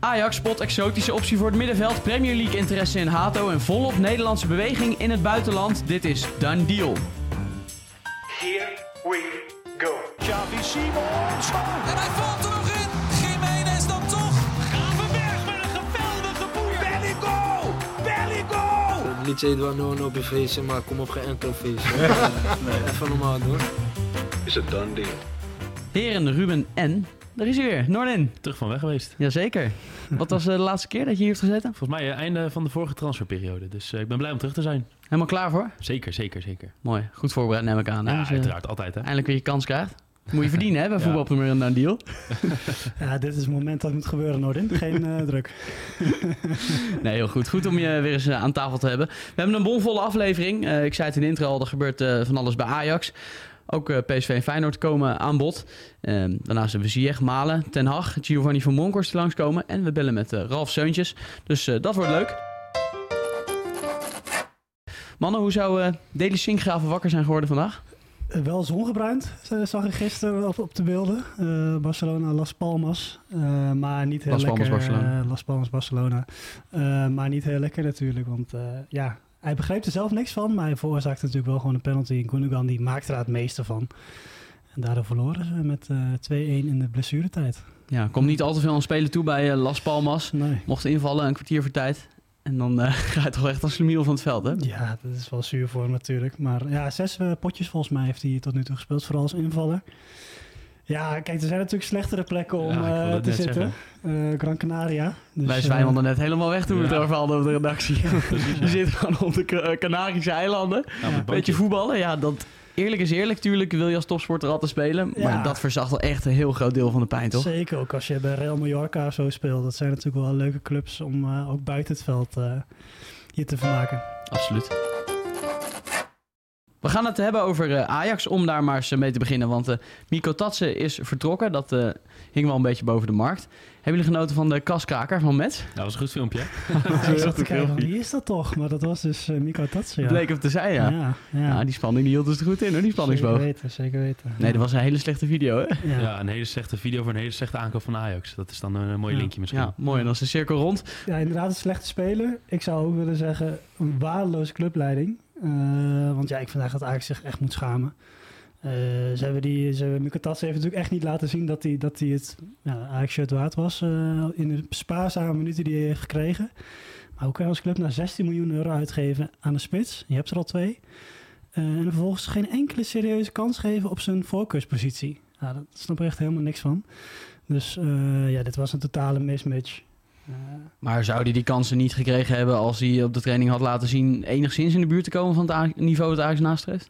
Ajax spot exotische optie voor het middenveld, Premier League interesse in Hato en volop Nederlandse beweging in het buitenland. Dit is Done Deal. Here we go. Xavi Simons. En hij valt er nog in. Jiménez dan toch. Gravenberg met een geweldige boer. Belly go! Belly go! Het liedje Edouard Noon op je feestje, maar kom op geen enkel feestje. nee, even normaal doen. Is het done deal? Heren Ruben en, daar is hij weer, Noordin. Terug van weg geweest. Jazeker. Wat was eh, de laatste keer dat je hier hebt gezeten? Volgens mij uh, einde van de vorige transferperiode. Dus uh, ik ben blij om terug te zijn. Helemaal klaar voor? Zeker, zeker, zeker. Goed Goed voorbereid neem ik aan. Hè? Ja, Dus, uiteraard. Altijd, hè? Eindelijk weer je kans krijgt. Moet je verdienen hè, bij voetbalpremier en een deal. Ja, dit is het moment dat het moet gebeuren, Noordin. Geen eh, druk. Nee, heel goed. Goed om je weer eens eh, aan tafel te hebben. We hebben een bomvolle aflevering. Eh, ik zei het in de intro al, er gebeurt eh, van alles bij Ajax. Ook eh, PSV en Feyenoord komen aan bod. Eh, daarnaast hebben we Ziyech, Malen, Ten Hag, Giovanni van Bronckhorst langskomen. En we bellen met eh, Ralf Seuntjes. Dus eh, dat wordt leuk. Mannen, hoe zou Deli Sinkgraven wakker zijn geworden vandaag? Wel zongebruind, zag ik gisteren op, op de beelden. Barcelona, Las Palmas. Maar niet heel Las Palmas, lekker. Barcelona. Las Palmas, Barcelona. Maar niet heel lekker natuurlijk, want ja... Hij begreep er zelf niks van, maar hij veroorzaakte natuurlijk wel gewoon een penalty. En Gundogan die maakte er het meeste van. En daardoor verloren ze met eh 2-1 in de blessuretijd. Ja, komt niet al te veel aan spelen toe bij eh, Las Palmas. Nee. Mocht invallen, een kwartier voor tijd. En dan eh, ga je toch echt als slemiel van het veld, hè? Ja, dat is wel zuur voor hem natuurlijk. Maar ja, zes eh, potjes volgens mij heeft hij tot nu toe gespeeld, vooral als invaller. Ja, kijk, er zijn natuurlijk slechtere plekken om Ja, eh, te zitten. Eh, Gran Canaria. Dus, Wij eh, zwijmelden net helemaal weg toen we het hadden op de redactie. Je zit gewoon op de Ca- Canarische eilanden. Bankje. Beetje voetballen, ja, dat... Eerlijk is eerlijk, tuurlijk wil je als topsporter altijd spelen. Maar Ja. dat verzacht wel echt een heel groot deel van de pijn, toch? Zeker ook als je bij Real Mallorca of zo speelt. Dat zijn natuurlijk wel leuke clubs om eh, ook buiten het veld eh, je te vermaken. Absoluut. We gaan het hebben over eh, Ajax, om daar maar eens eh, mee te beginnen. Want eh Miko Tatsen is vertrokken. Dat eh, hing wel een beetje boven de markt. Hebben jullie genoten van de kaskraker van Mets? Dat was een goed filmpje. ik zat te kijken, van, wie is dat toch? Maar dat was dus uh, Miko Tatsen. Ja. Bleek hem te zijn, ja. ja, ja. Ja, die spanning die hield dus er goed in, hoor, die zeker spanningsboog. weten, zeker weten. Nee, dat was een hele slechte video, hè? Ja. Ja. een hele slechte video voor een hele slechte aankoop van Ajax. Dat is dan een mooi Ja. linkje misschien. Ja, mooi. En dan is de cirkel rond. Ja, inderdaad een slechte speler. Ik zou ook willen zeggen een waardeloze clubleiding. Eh, want ja, ik vind eigenlijk dat Ajax zich echt moet schamen. Eh, ze hebben die, ze hebben, Mukatase heeft natuurlijk echt niet laten zien dat hij, dat hij het ja, Ajax-shirt waard was eh, in de spaarzame minuten die hij heeft gekregen. Maar hoe kan je als club nou 16 miljoen euro uitgeven aan de spits? Je hebt er al twee. En vervolgens geen enkele serieuze kans geven op zijn voorkeurspositie. Ja, dat snap ik echt helemaal niks van. Dus ja, dit was een totale mismatch. Eh, Maar zou hij die kansen niet gekregen hebben als hij op de training had laten zien... enigszins in de buurt te komen van het niveau dat Ajax nastreeft?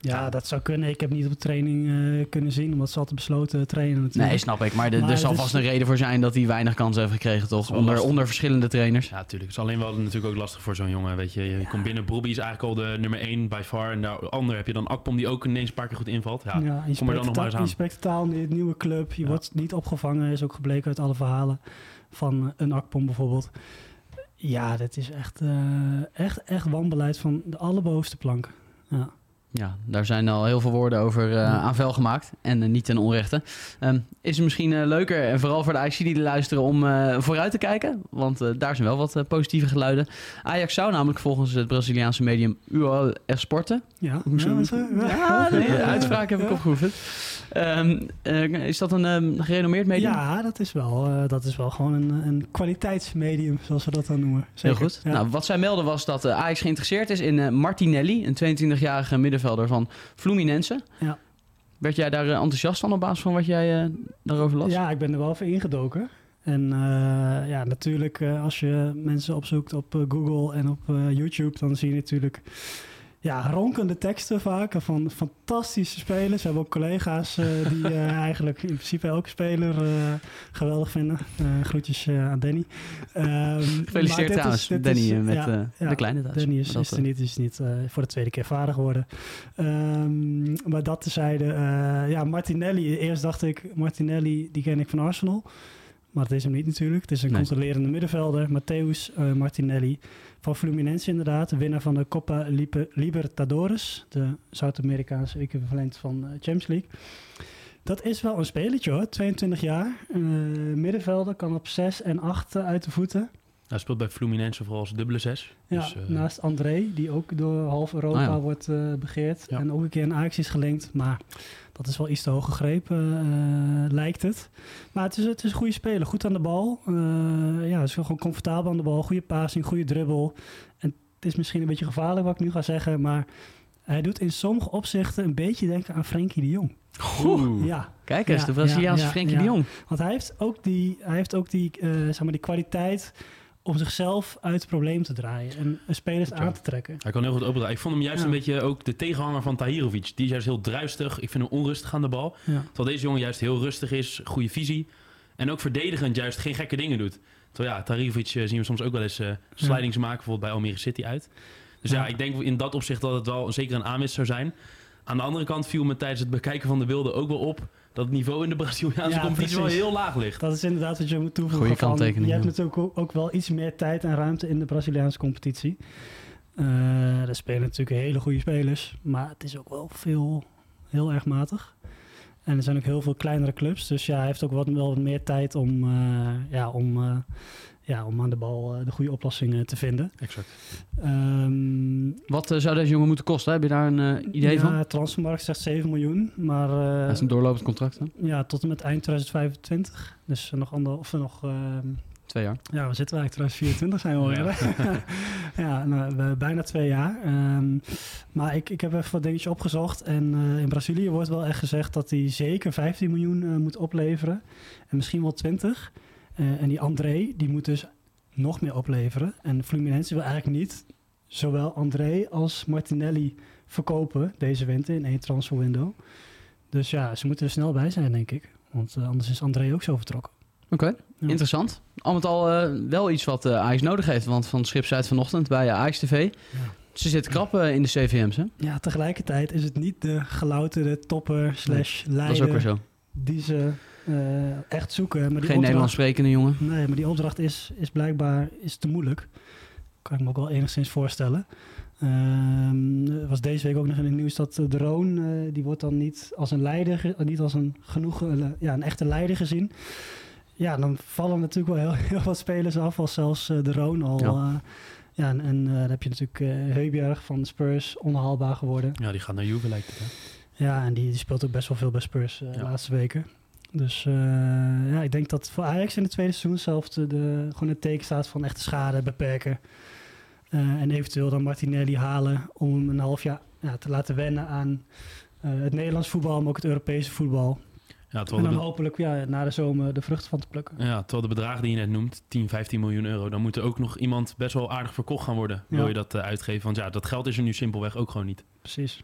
Ja, dat zou kunnen. Ik heb niet op de training eh, kunnen zien, omdat ze altijd besloten trainen natuurlijk. Nee, snap ik. Maar, de- Maar er zal vast een reden voor zijn dat hij weinig kansen heeft gekregen, toch? Onder, onder verschillende trainers. Ja, natuurlijk. Het is alleen wel natuurlijk ook lastig voor zo'n jongen. Weet je, je komt binnen. Brobbey is eigenlijk al de nummer 1 by far. En daar ander heb je dan Akpom die ook ineens een paar keer goed invalt. Ja, Ja, je kom er spreekt, dan nog maar eens je aan. spreekt taal in de nieuwe club. Je Ja. wordt niet opgevangen, is ook gebleken uit alle verhalen van eh, een Akpom bijvoorbeeld. Ja, dat is echt, eh, echt, echt wanbeleid van de allerbovenste plank. Ja. Ja, daar zijn al heel veel woorden over eh, Ja. aan vel gemaakt. En niet ten onrechte. Ehm, is het misschien eh, leuker, en vooral voor de Ajax die luisteren, om eh, vooruit te kijken? Want eh, daar zijn wel wat positieve geluiden. Ajax zou namelijk volgens het Braziliaanse medium UOL Esporte... Ja, Hoe zo- ja, Ja, de ja, uitspraak heb ik opgeoefend. Ehm, eh, is dat een ehm, gerenommeerd medium? Ja, dat is wel, eh, dat is wel gewoon een, een kwaliteitsmedium, zoals we dat dan noemen. Heel goed. Ja. Nou, wat zij melden was dat eh, Ajax geïnteresseerd is in Martinelli, een 22-jarige middenvelder van Fluminense. Ja. Werd jij daar enthousiast van op basis van wat jij daarover las? Ja, ik ben er wel voor ingedoken. En ja, natuurlijk, als je mensen opzoekt op Google en op YouTube, dan zie je natuurlijk ja, ronkende teksten vaak van fantastische spelers. We hebben ook collega's eh, die eh, eigenlijk in principe elke speler eh, geweldig vinden. Groetjes aan Danny. Ehm, Gefeliciteerd trouwens, is- Danny, is, met ja, ja. de kleine thuis. Danny is, is er niet, is niet voor de tweede keer vader geworden. Ehm, maar dat tezijde, ja, Martinelli. Eerst dacht ik, Martinelli, die ken ik van Arsenal. Maar dat is hem niet natuurlijk. Het is een Nee. controlerende middenvelder. Matthäus eh, Martinelli van Fluminense inderdaad. Winnaar van de Copa Lipe- Libertadores. De Zuid-Amerikaanse equivalent van eh, Champions League. Dat is wel een spelertje hoor, 22 jaar. Eh, middenvelder, kan op 6 en 8 uit de voeten. Hij speelt bij Fluminense vooral als dubbele zes. Ja, Dus, eh, naast André, die ook door half Europa Ah, ja. wordt eh, begeerd. Ja. En ook een keer in Ajax is gelinkt. Maar dat is wel iets te hoog gegrepen, eh, lijkt het. Maar het is, het is een goede speler. Goed aan de bal. Eh, ja, het is gewoon comfortabel aan de bal. Goede passing, goede dribbel. En het is misschien een beetje gevaarlijk wat ik nu ga zeggen. Maar hij doet in sommige opzichten een beetje denken aan Frenkie de Jong. Oeh. Ja, Kijk eens, Ja, de Braziliaanse ja, ja, Frenkie ja. de Jong. want hij heeft ook die, hij heeft ook die, eh, zeg maar die kwaliteit om zichzelf uit het probleem te draaien. En spelers Ja. aan te trekken. Hij kan heel goed opendraaien. Ik vond hem juist Ja. een beetje ook de tegenhanger van Tahirovic. Die is juist heel druistig. Ik vind hem onrustig aan de bal. Ja. Terwijl deze jongen juist heel rustig is, goede visie. En ook verdedigend juist geen gekke dingen doet. Terwijl ja, Tahirovic eh, zien we soms ook wel eens eh slidings maken. Bijvoorbeeld bij Almere City uit. Dus ja. Ja. ik denk in dat opzicht dat het wel zeker een aanwinst zou zijn. Aan de andere kant viel me tijdens het bekijken van de beelden ook wel op... dat het niveau in de Braziliaanse Ja, competitie wel heel laag ligt. Dat is inderdaad wat je moet toevoegen. Goeie kanttekening, Je hebt natuurlijk ook, ook wel iets meer tijd en ruimte in de Braziliaanse competitie. Eh er spelen natuurlijk hele goede spelers, maar het is ook wel veel, heel erg matig. En er zijn ook heel veel kleinere clubs, dus ja, hij heeft ook wat, wel wat meer tijd om, eh, ja, om, eh, ja, om aan de bal eh, de goede oplossingen te vinden. Exact. Ehm, Wat eh, zou deze jongen moeten kosten? Heb je daar een eh, idee ja, van? Transfermarkt zegt 7 miljoen, maar eh, Dat is een doorlopend contract, hè? ja, tot en met eind 2025. Dus nog ander, of nog ehm, Twee jaar. Ja, we zitten eigenlijk 2024 zijn we alweer. hè? ja, nou, we- bijna twee jaar. Ehm, maar ik, ik heb even wat dingetjes opgezocht. En eh, in Brazilië wordt wel echt gezegd dat hij zeker 15 miljoen eh, moet opleveren. En misschien wel 20. Eh, en die André, die moet dus nog meer opleveren. En Fluminense wil eigenlijk niet zowel André als Martinelli verkopen deze winter in één transferwindow. Dus ja, ze moeten er snel bij zijn, denk ik. Want eh, anders is André ook zo vertrokken. Oké, Ja. interessant. Al met al eh, wel iets wat Ajax nodig heeft. Want van Schip zei vanochtend bij Ajax TV. Ze zitten krap in de CVM's, hè? Ja, tegelijkertijd is het niet de gelouterde topper slash Dat is ook weer leider zo. die ze echt zoeken. Maar die Geen Nederlands sprekende jongen. nee, maar die opdracht is, is blijkbaar is te moeilijk. Kan ik me ook wel enigszins voorstellen. Ehm, er was deze week ook nog in het nieuws dat eh, de Roon, eh, die wordt dan niet als een leider, niet als een genoeg, eh, ja, een echte leider gezien. Ja, dan vallen natuurlijk wel heel, heel wat spelers af, als zelfs eh, de Roon al. Ja. Ja, ja en, en eh, dan heb je natuurlijk eh Heuberg van Spurs, onhaalbaar geworden. Ja, die gaat naar Juve lijkt het. Hè? Ja, en die, die speelt ook best wel veel bij Spurs eh, de Ja. laatste weken. Dus eh, ja, ik denk dat voor Ajax in het tweede seizoen zelf de, de, gewoon het teken staat van echte schade beperken. Eh, en eventueel dan Martinelli halen om hem een half jaar ja, te laten wennen aan eh, het Nederlands voetbal, maar ook het Europese voetbal. Ja, En dan hopelijk ja, na de zomer de vruchten van te plukken. ja, terwijl de bedragen die je net noemt, 10, 15 miljoen euro, dan moet er ook nog iemand best wel aardig verkocht gaan worden. Ja. Wil je dat uitgeven? Want ja, dat geld is er nu simpelweg ook gewoon niet. Precies.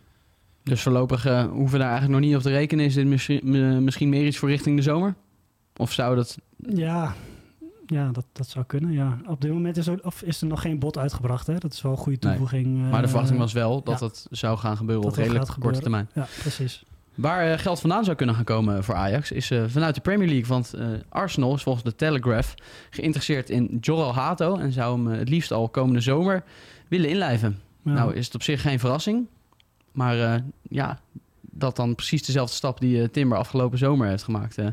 Dus voorlopig eh, hoeven we daar eigenlijk nog niet op te rekenen. Is dit misschien, eh, misschien meer iets voor richting de zomer? Of zou dat... Ja, ja dat, dat zou kunnen. Ja. Op dit moment is er, of is er nog geen bod uitgebracht. Hè? Dat is wel een goede Nee. toevoeging. Maar de eh, verwachting was wel dat ja. het zou gaan gebeuren Dat op dat redelijk korte gebeuren. termijn. Ja, precies. Waar eh, geld vandaan zou kunnen gaan komen voor Ajax is eh, vanuit de Premier League. Want eh, Arsenal is volgens de Telegraph geïnteresseerd in Joral Hato. En zou hem eh, het liefst al komende zomer willen inlijven. Ja. Nou is het op zich geen verrassing. Maar eh, ja, dat dan precies dezelfde stap die eh, Timber afgelopen zomer heeft gemaakt. eh,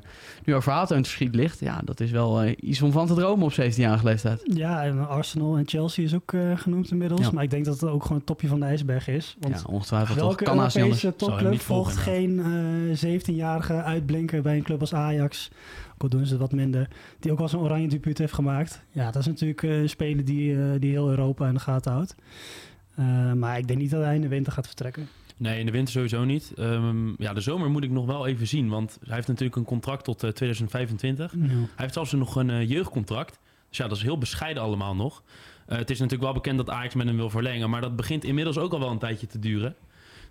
nu over Hato in het verschiet ligt. Ja, dat is wel iets om van te dromen op 17-jarige leeftijd. Ja, en Arsenal en Chelsea is ook genoemd inmiddels. Ja. Maar ik denk dat het ook gewoon het topje van de ijsberg is. Want ja, ongetwijfeld welke Kan. Europese topclub volgt geen eh 17-jarige uitblinker bij een club als Ajax? Ook al doen ze het wat minder. Die ook wel zo'n oranje debuut heeft gemaakt. Ja, dat is natuurlijk een speler die, die heel Europa in de gaten houdt. Eh, maar ik denk niet dat hij in de winter gaat vertrekken. Nee, in de winter sowieso niet. Ehm, ja, de zomer moet ik nog wel even zien. Want hij heeft natuurlijk een contract tot eh, 2025. Hij heeft zelfs nog een eh, jeugdcontract. Dus ja, dat is heel bescheiden allemaal nog. Eh, het is natuurlijk wel bekend dat Ajax met hem wil verlengen. Maar dat begint inmiddels ook al wel een tijdje te duren.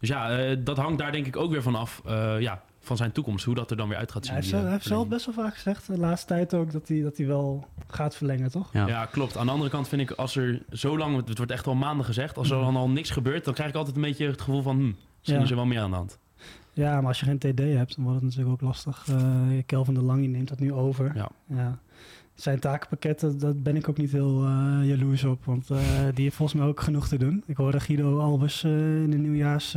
Dus ja, eh, dat hangt daar denk ik ook weer van af. eh, ja, van zijn toekomst. Hoe dat er dan weer uit gaat zien. hij heeft, die, zelf- hij heeft zelf best wel vaak gezegd, de laatste tijd ook, dat hij, dat hij wel gaat verlengen, toch? Ja. Ja, klopt. Aan de andere kant vind ik, als er zo lang... Het wordt echt al maanden gezegd. Als er dan al niks gebeurt, dan krijg ik altijd een beetje het gevoel van... Hm, misschien Ja. is er wel meer aan de hand. Ja, maar als je geen TD hebt, dan wordt het natuurlijk ook lastig. Eh Kelvin de Lang die neemt dat nu over. Ja. Ja. Zijn takenpakketten, daar ben ik ook niet heel eh, jaloers op. Want eh, die heeft volgens mij ook genoeg te doen. Ik hoorde Guido Albers eh, in de nieuwjaars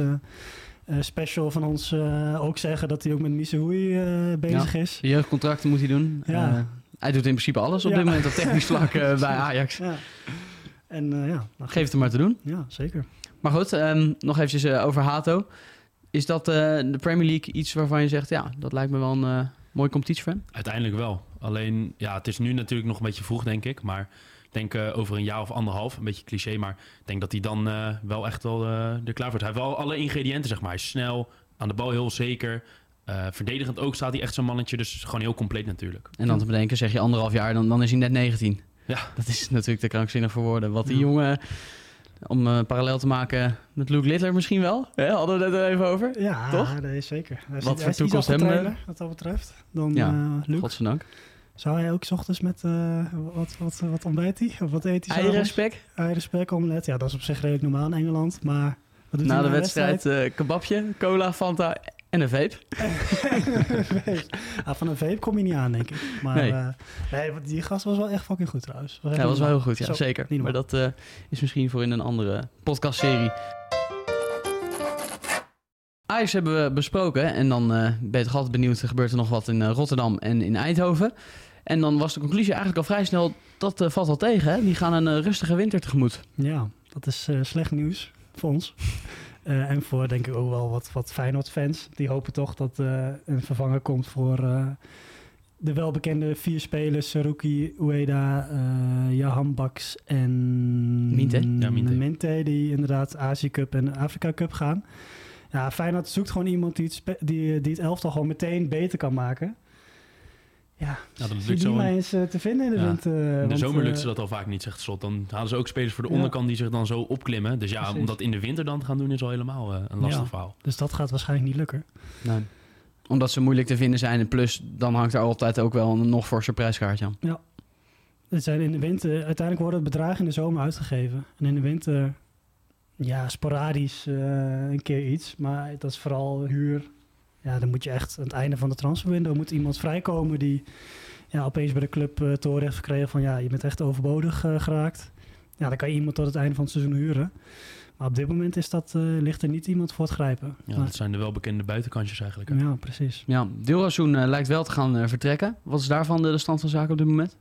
special van ons eh, ook zeggen dat hij ook met Missouri eh bezig is. De jeugdcontracten moet hij doen. Ja. Eh, hij doet in principe alles op Ja. dit moment op technisch vlak eh, bij Ajax. Ja. En eh, ja, nou, Geef het hem maar te doen. ja, zeker. Maar goed, ehm, nog eventjes eh, over Hato. Is dat eh, de Premier League iets waarvan je zegt... ja, dat lijkt me wel een eh, mooie competitie voor hem? Uiteindelijk wel. Alleen, ja, het is nu natuurlijk nog een beetje vroeg, denk ik. Maar ik denk eh, over een jaar of anderhalf, een beetje cliché, maar ik denk dat hij dan eh, wel echt wel eh, er klaar voor is. Hij heeft wel alle ingrediënten, zeg maar. Hij is snel, aan de bal heel zeker. Eh, verdedigend ook staat hij echt zo'n mannetje, dus gewoon heel compleet natuurlijk. En dan te bedenken, zeg je anderhalf jaar, dan, dan is hij net 19. Ja. Dat is natuurlijk te krankzinnig voor woorden. Wat die Ja. jongen, om eh, parallel te maken met Luke Littler misschien wel. Hè, hadden we het er even over. Ja, Toch? dat is zeker. Hij is, Wat voor toekomst hebben we? Wat dat betreft. Dan Ja, eh, Luc. Godzijdank. Zou hij ook 's ochtends met, eh, wat, wat, wat ontbijt hij? Of wat eet hij Eieren, s'avonds? spek. Eieren, spek, omelet. Ja, dat is op zich redelijk normaal in Engeland. Maar wat doet Na hij de na wedstrijd eh, kebabje, cola, Fanta en een vape. ah, van een vape kom je niet aan, denk ik. Maar Nee. want die gast was wel echt fucking goed trouwens. Was echt Ja, was wel heel goed, ja, Zo, zeker. Maar dat eh, is misschien voor in een andere podcastserie. Ajax hebben we besproken. En dan eh, ben je toch altijd benieuwd, gebeurt er nog wat in eh, Rotterdam en in Eindhoven. En dan was de conclusie eigenlijk al vrij snel, dat eh, valt al tegen. Hè? Die gaan een eh, rustige winter tegemoet. Ja, dat is eh, slecht nieuws voor ons. Eh, en voor denk ik ook wel wat, wat Feyenoord-fans. Die hopen toch dat eh, een vervanger komt voor eh, de welbekende vier spelers. Saruki, Ueda, eh Jahan Baks en Minte. Ja, Minte. Die inderdaad Azië Cup en Afrika Cup gaan. Ja, Feyenoord zoekt gewoon iemand die het, die, die het elftal gewoon meteen beter kan maken. Ja, Ja, dat lukt die zo. maar eens eh, te vinden in de Ja. winter. In de want, zomer lukt eh, ze dat al vaak niet, zegt Slot. Dan halen ze ook spelers voor de Ja. onderkant die zich dan zo opklimmen. Dus ja, Precies. om dat in de winter dan te gaan doen is al helemaal eh, een lastig Ja. verhaal. Dus dat gaat waarschijnlijk niet lukken. Nee. Omdat ze moeilijk te vinden zijn. En plus, dan hangt er altijd ook wel een nog forser prijskaartje aan. Het zijn in de winter, uiteindelijk worden het bedragen in de zomer uitgegeven. En in de winter, ja, sporadisch eh, een keer iets. Maar dat is vooral huur. Ja, dan moet je echt aan het einde van de transferwindow moet iemand vrijkomen die ja, opeens bij de club te horen heeft gekregen van ja, je bent echt overbodig eh, geraakt. Ja, dan kan je iemand tot het einde van het seizoen huren. Maar op dit moment is dat, eh, ligt er niet iemand voor het grijpen. Ja, Maar- dat zijn de welbekende buitenkantjes eigenlijk. hè. ja precies. Ja, lijkt wel te gaan vertrekken. Wat is daarvan de, de stand van zaken op dit moment?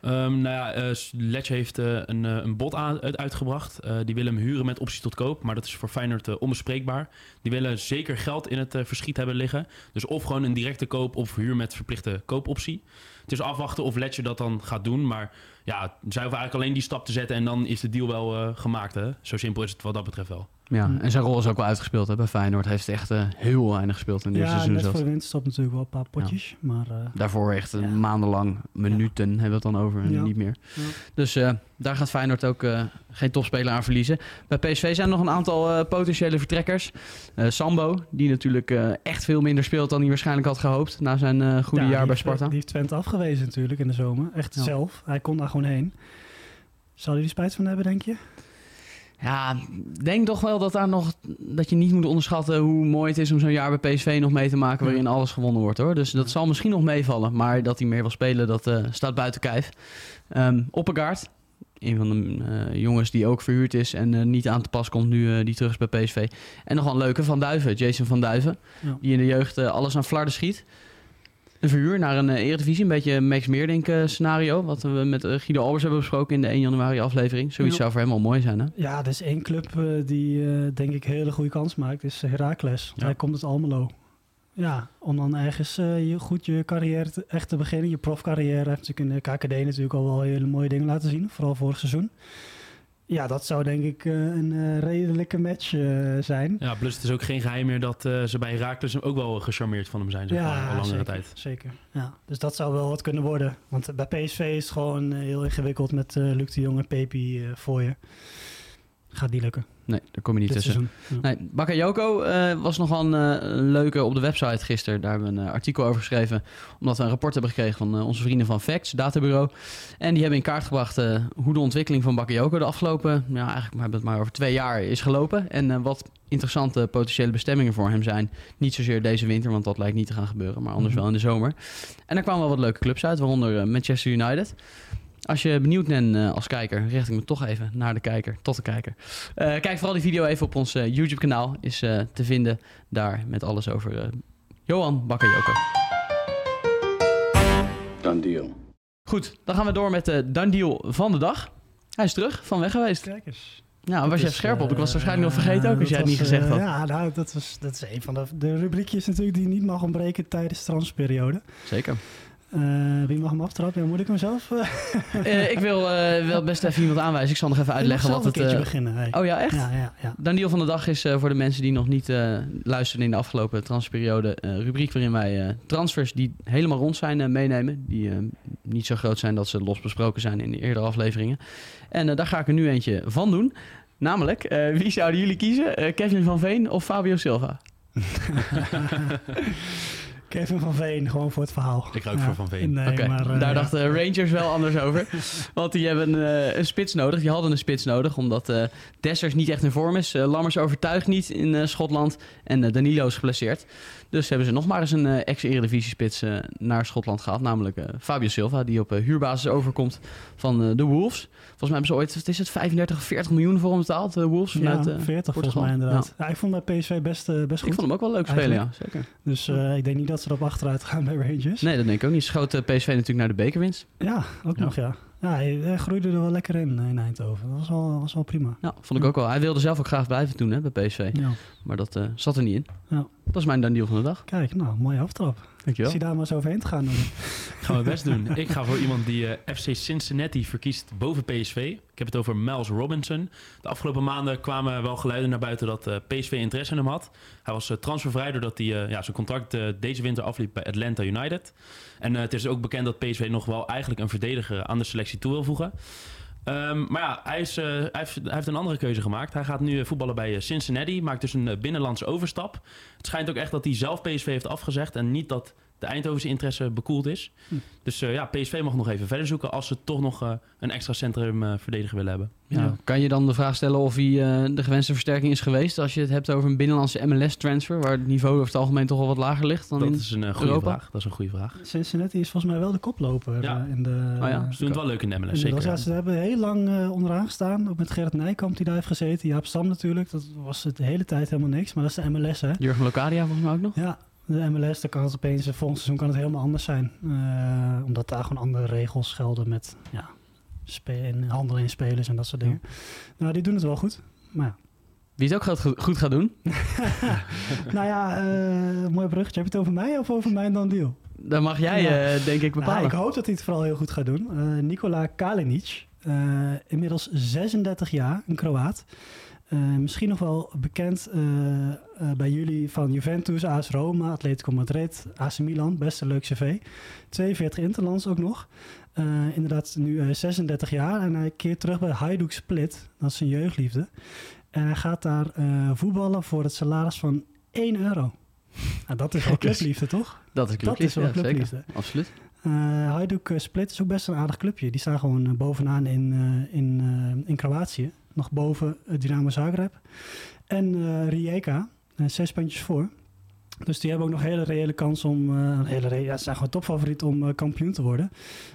Ehm, nou ja, Ledge heeft eh, een, eh, een bod uitgebracht. Die willen hem huren met optie tot koop. Maar dat is voor Feyenoord onbespreekbaar. Die willen zeker geld in het verschiet hebben liggen. Dus of gewoon een directe koop of huur met verplichte koopoptie. Het is afwachten of Ledger dat dan gaat doen. Maar ja, zij hoeven eigenlijk alleen die stap te zetten... en dan is de deal wel eh, gemaakt. Hè? Zo simpel is het wat dat betreft wel. Ja, en zijn rol is ook wel uitgespeeld. Hè? Bij Feyenoord heeft echt eh, heel weinig gespeeld in dit Ja, seizoen net zelfs. voor de winterstop natuurlijk wel een paar potjes. Maar eh, Daarvoor echt een Ja. maandenlang, minuten hebben we het dan over en Ja. niet meer. Ja. Dus eh, daar gaat Feyenoord ook eh, geen topspeler aan verliezen. Bij PSV zijn nog een aantal eh, potentiële vertrekkers. Eh, Sambo, die natuurlijk eh, echt veel minder speelt dan hij waarschijnlijk had gehoopt... na zijn eh, goede Ja, jaar bij Sparta. Die heeft Twente afgewezen natuurlijk in de zomer. Echt Ja. zelf. Hij kon daar gewoon heen. Zal hij er spijt van hebben, denk je? Ja, ik denk toch wel dat, daar nog, dat je niet moet onderschatten hoe mooi het is om zo'n jaar bij PSV nog mee te maken waarin alles gewonnen wordt hoor. Dus dat zal misschien nog meevallen. Maar dat hij meer wil spelen, dat eh, staat buiten kijf. Oppegaard, een van de eh, jongens die ook verhuurd is en eh, niet aan te pas komt nu die terug is bij PSV. En nog wel een leuke Van Duiven, Jason Van Duiven, Ja. die in de jeugd alles aan flarden schiet. Een verhuur naar een eh, eredivisie, een beetje een Max Meerdink eh, scenario. Wat we met eh, Guido Albers hebben besproken in de 1 januari aflevering. Zoiets Ja. zou voor hem al mooi zijn hè? Ja, er is één club die eh, denk ik een hele goede kans maakt. is Heracles. Ja. Hij komt uit Almelo. Ja, om dan ergens je, goed je carrière te- echt te beginnen. Je profcarrière. Hij heeft natuurlijk in de KKD natuurlijk al wel hele mooie dingen laten zien. Vooral vorig seizoen. Ja, dat zou denk ik eh, een eh, redelijke match eh, zijn. Ja, plus het is ook geen geheim meer dat ze bij Herakles ook wel gecharmeerd van hem zijn. Zeg maar, al langere zeker, tijd. Zeker. Ja, dus dat zou wel wat kunnen worden. Want bij PSV is het gewoon heel ingewikkeld met Luc de Jong en Pepi voor je. Gaat niet lukken. Nee, daar kom je niet dit tussen. seizoen. Ja. Nee, Bakayoko eh was nog wel een, eh, een leuke op de website gisteren. Daar hebben we een eh, artikel over geschreven. Omdat we een rapport hebben gekregen van onze vrienden van Facts, databureau. En die hebben in kaart gebracht hoe de ontwikkeling van Bakayoko de afgelopen, ja, eigenlijk maar, hebben we het maar over twee jaar is gelopen. En wat interessante potentiële bestemmingen voor hem zijn. Niet zozeer deze winter, want dat lijkt niet te gaan gebeuren. Maar anders Mhm. wel in de zomer. En er kwamen wel wat leuke clubs uit, waaronder Manchester United. Als je benieuwd bent eh, als kijker, richt ik me toch even naar de kijker, tot de kijker. Eh, kijk vooral die video even op ons eh, YouTube-kanaal. Is eh, te vinden daar met alles over eh, Johan Bakkerjoko. Done deal. Goed, dan gaan we door met de done deal van de dag. Hij is terug, van weg geweest. Kijk eens. Nou, was even scherp op? Ik was waarschijnlijk nog vergeten ook als jij het niet gezegd had. Ja, nou, dat, was, dat is een van de, de rubriekjes natuurlijk die niet mag ontbreken tijdens de transperiode. Zeker. Eh, wie mag hem aftrappen? Ja, moet ik hem zelf? eh, ik wil eh, wel best even iemand aanwijzen. Ik zal nog even uitleggen wat het... een keertje beginnen. hey. Oh ja, echt? Ja, ja, ja. Dan deal van de dag is eh, voor de mensen die nog niet eh luisteren in de afgelopen transferperiode... een rubriek waarin wij eh, transfers die helemaal rond zijn eh, meenemen. Die eh, niet zo groot zijn dat ze los besproken zijn in de eerdere afleveringen. En eh, daar ga ik er nu eentje van doen. Namelijk, eh, wie zouden jullie kiezen? Eh, Kevin van Veen of Fabio Silva? Kevin van Veen, gewoon voor het verhaal. Ik ook voor Van Veen. Nee, Oké, maar, eh, daar ja. dachten Rangers wel anders over. Want die hebben eh, een spits nodig. Die hadden een spits nodig, omdat eh Dessers niet echt in vorm is. Eh, Lammers overtuigt niet in eh, Schotland. En eh, Danilo is geblesseerd. Dus hebben ze nog maar eens een eh, ex-eredivisie-spits eh, naar Schotland gehaald. Namelijk eh, Fabio Silva, die op huurbasis overkomt van de Wolves. Volgens mij hebben ze ooit, wat is het, 35 of 40 miljoen voor hem betaald, de Wolves. Vanuit, ja, eh, 40 volgens mij inderdaad. Ja. ik vond bij PSV best, best goed. ik vond hem ook wel leuk spelen, ja. Zeker. Dus ik denk niet dat ze erop achteruit gaan bij Rangers. Nee, dat denk ik ook niet. Schoot PSV natuurlijk naar de bekerwinst. Ja, ook Ja. nog ja. Ja, hij, hij groeide er wel lekker in eh, in Eindhoven. Dat was wel, was wel prima. Ja, vond ik ook wel. Hij wilde zelf ook graag blijven doen hè, bij PSV. Ja. Maar dat eh, zat er niet in. Ja. Dat is mijn dan deal van de dag. Kijk, nou, mooie aftrap. Dankjewel. Zie daar maar eens overheen te gaan. Dan. Gaan we best doen. Ik ga voor iemand die eh, FC Cincinnati verkiest boven PSV. Ik heb het over Miles Robinson. De afgelopen maanden kwamen wel geluiden naar buiten dat eh, PSV interesse in hem had. Hij was eh, transfervrij doordat hij eh, ja, zijn contract eh, deze winter afliep bij Atlanta United. En eh, het is ook bekend dat PSV nog wel eigenlijk een verdediger aan de selectie toe wil voegen. Ehm, maar ja, hij, is, eh, heeft, hij heeft een andere keuze gemaakt. Hij gaat nu eh, voetballen bij eh, Cincinnati, maakt dus een binnenlandse overstap. Het schijnt ook echt dat hij zelf PSV heeft afgezegd en niet dat de Eindhovense interesse bekoeld is. Hm. Dus eh, ja, PSV mag nog even verder zoeken als ze toch nog eh, een extra centrum eh, verdediger willen hebben. Ja. Ja. Kan je dan de vraag stellen of hij eh, de gewenste versterking is geweest? Als je het hebt over een binnenlandse MLS-transfer, waar het niveau over het algemeen toch wel wat lager ligt dan Dat in... is een goede Europa? vraag. Dat is een goede vraag. Cincinnati is volgens mij wel de koploper Ja. in de... Oh ja? Ze doen het wel leuk in de MLS, in de- zeker. ja, ze hebben heel lang eh, onderaan gestaan. Ook met Gerrit Nijkamp die daar heeft gezeten. Jaap Stam natuurlijk. Dat was het de hele tijd helemaal niks. Maar dat is de MLS hè. Jurgen Locadia volgens mij ook nog. Ja, de MLS, daar kan het opeens, eh, volgend seizoen kan het helemaal anders zijn. Eh, omdat daar gewoon andere regels gelden met ja, en handelen in spelers en dat soort dingen. Nou, die doen het wel goed. Maar ja. Wie het ook goed, goed gaat doen, nou ja, eh mooi bruggetje. Heb je het over mij of over mij dan deal? dan mag jij Ja. denk ik Nou, bepalen. ik hoop dat hij het vooral heel goed gaat doen. Nikola Kalinic, inmiddels 36 jaar, een Kroaat. Eh, misschien nog wel bekend eh, eh, bij jullie van Juventus, AS Roma, Atletico Madrid, AC Milan. Best een leuk cv. 42 interlands ook nog. Inderdaad, nu eh, 36 jaar. En hij keert terug bij Hajduk Split. Dat is zijn jeugdliefde. En hij gaat daar voetballen voor het salaris van 1 euro. Nou, dat is wel clubliefde, toch? dat is dat is wel ja, zeker. clubliefde. Absoluut. Hajduk Split is ook best een aardig clubje. Die staan gewoon bovenaan in, in, in Kroatië. Nog boven het Dynamo Zagreb. En eh Rijeka, eh, zes puntjes voor. Dus die hebben ook nog hele reële kans om... eh, een hele re- ja, ze zijn gewoon topfavoriet om eh, kampioen te worden.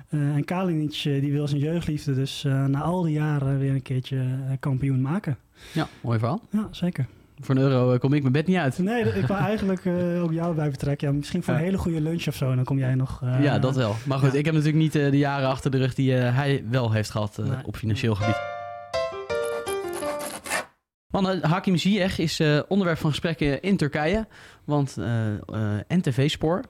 Eh, en Kalinic eh, die wil zijn jeugdliefde dus eh, na al die jaren weer een keertje eh, kampioen maken. Ja, mooi verhaal. Ja, zeker. Voor een euro eh, kom ik mijn bed niet uit. Nee, ik wou eigenlijk eh, ook jou bij betrekken. Ja, misschien voor een hele goede lunch of zo. Dan kom jij nog... eh, ja, dat wel. Maar goed, ja. ik heb natuurlijk niet eh, de jaren achter de rug die eh, hij wel heeft gehad eh, Nee. op financieel gebied. Man, eh, Hakim Ziyech is eh, onderwerp van gesprekken in Turkije. Want eh, eh, NTV Spoor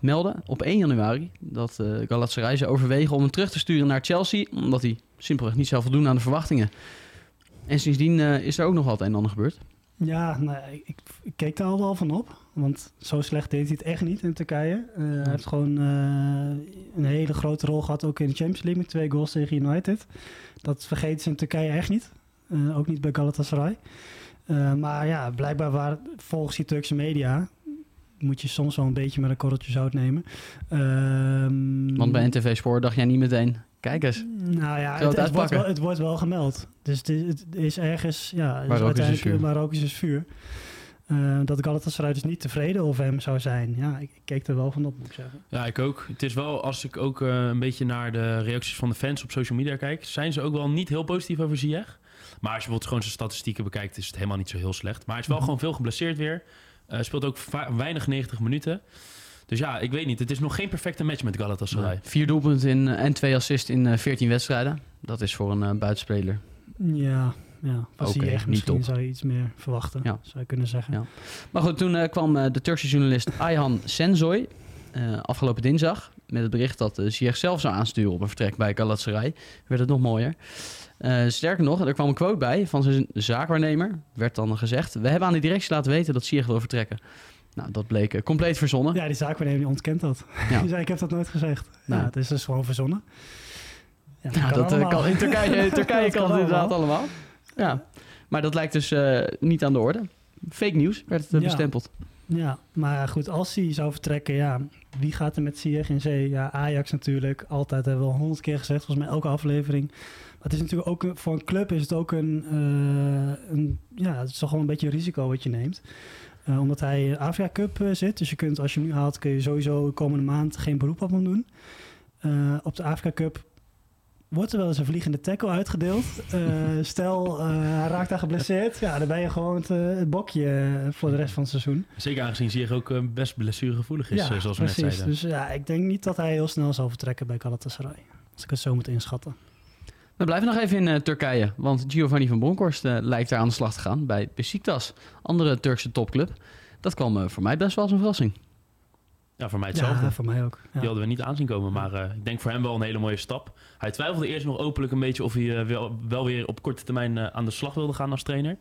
meldde op 1 januari dat Galatasaray ze overwegen om hem terug te sturen naar Chelsea. Omdat hij simpelweg niet zou voldoen aan de verwachtingen. En sindsdien is er ook nog wat een en ander gebeurd. Ja, nou, ik, keek daar al wel van op. Want zo slecht deed hij het echt niet in Turkije. Hij heeft gewoon een hele grote rol gehad ook in de Champions League met twee goals tegen United. Dat vergeten ze in Turkije echt niet. Eh, ook niet bij Galatasaray. Eh, maar ja, blijkbaar waar, volgens die Turkse media moet je soms wel een beetje met een korreltje zout nemen. Ehm, Want bij NTV Spoor dacht jij niet meteen, kijk eens. nou ja, het, het, wordt wel, het wordt wel gemeld. Dus het is, het is ergens, ja, het rook is, is uiteindelijk- vuur. is. Eh, dat Galatasaray dus niet tevreden over hem zou zijn. Ja, ik, ik keek er wel van op, moet ik zeggen. Ja, ik ook. Het is wel, als ik ook eh, een beetje naar de reacties van de fans op social media kijk, zijn ze ook wel niet heel positief over Ziyech. Maar als je bijvoorbeeld gewoon zijn statistieken bekijkt, is het helemaal niet zo heel slecht. Maar hij is wel Mhm. gewoon veel geblesseerd weer. Eh, speelt ook weinig 90 minuten. Dus ja, ik weet niet. Het is nog geen perfecte match met Galatasaray. Nee. Vier doelpunten in, eh, en twee assists in eh, 14 wedstrijden. Dat is voor een eh, buitenspeler. Ja, ja. Oké, hij echt niet misschien top. zou je iets meer verwachten, Ja. zou je kunnen zeggen. Ja. Maar goed, toen eh, kwam eh, de Turkse journalist Ayhan Senzoy eh, afgelopen dinsdag met het bericht dat uh, Ziyech zelf zou aansturen op een vertrek bij Galatasaray. Werd het nog mooier. Eh, sterker nog, er kwam een quote bij van zijn zaakwaarnemer. Werd dan gezegd: We hebben aan de directie laten weten dat Ziyech wil vertrekken. Nou, dat bleek eh, compleet verzonnen. Ja, die zaakwaarnemer die ontkent dat. Ja. Die zei, ik heb dat nooit gezegd. Nee. Ja, het is dus gewoon verzonnen. Ja, Ja, dat eh, kan, in Turkije, in Turkije Dat kan het inderdaad allemaal. Ja. Maar dat lijkt dus niet aan de orde. Fake nieuws werd het bestempeld. Ja, maar goed, als hij zou vertrekken, ja, wie gaat er met Ziyech in zee? Ja, Ajax natuurlijk, altijd hebben we al honderd keer gezegd, volgens mij elke aflevering. Het is natuurlijk ook, voor een club is het ook een, eh, een ja, het is toch wel een beetje een risico wat je neemt. Eh, omdat hij in Afrika Cup eh, zit, dus je kunt, als je hem nu haalt, kun je sowieso de komende maand geen beroep op hem doen. Op de Afrika Cup wordt er wel eens een vliegende tackle uitgedeeld. Stel, hij raakt daar geblesseerd, ja, dan ben je gewoon het, het bokje voor de rest van het seizoen. Zeker aangezien Ziyech ook best blessuregevoelig is, zoals we net zeiden. Dus ja, ik denk niet dat hij heel snel zal vertrekken bij Galatasaray. Als ik het zo moet inschatten. We blijven nog even in eh, Turkije, want Giovanni van Bronckhorst eh, lijkt daar aan de slag te gaan bij Besiktas, andere Turkse topclub. Dat kwam eh, voor mij best wel als een verrassing. Ja, voor mij hetzelfde. Ja, voor mij ook. Ja. Die hadden we niet aanzien komen. Maar eh, ik denk voor hem wel een hele mooie stap. Hij twijfelde eerst nog openlijk een beetje of hij wel, wel weer op korte termijn aan de slag wilde gaan als trainer.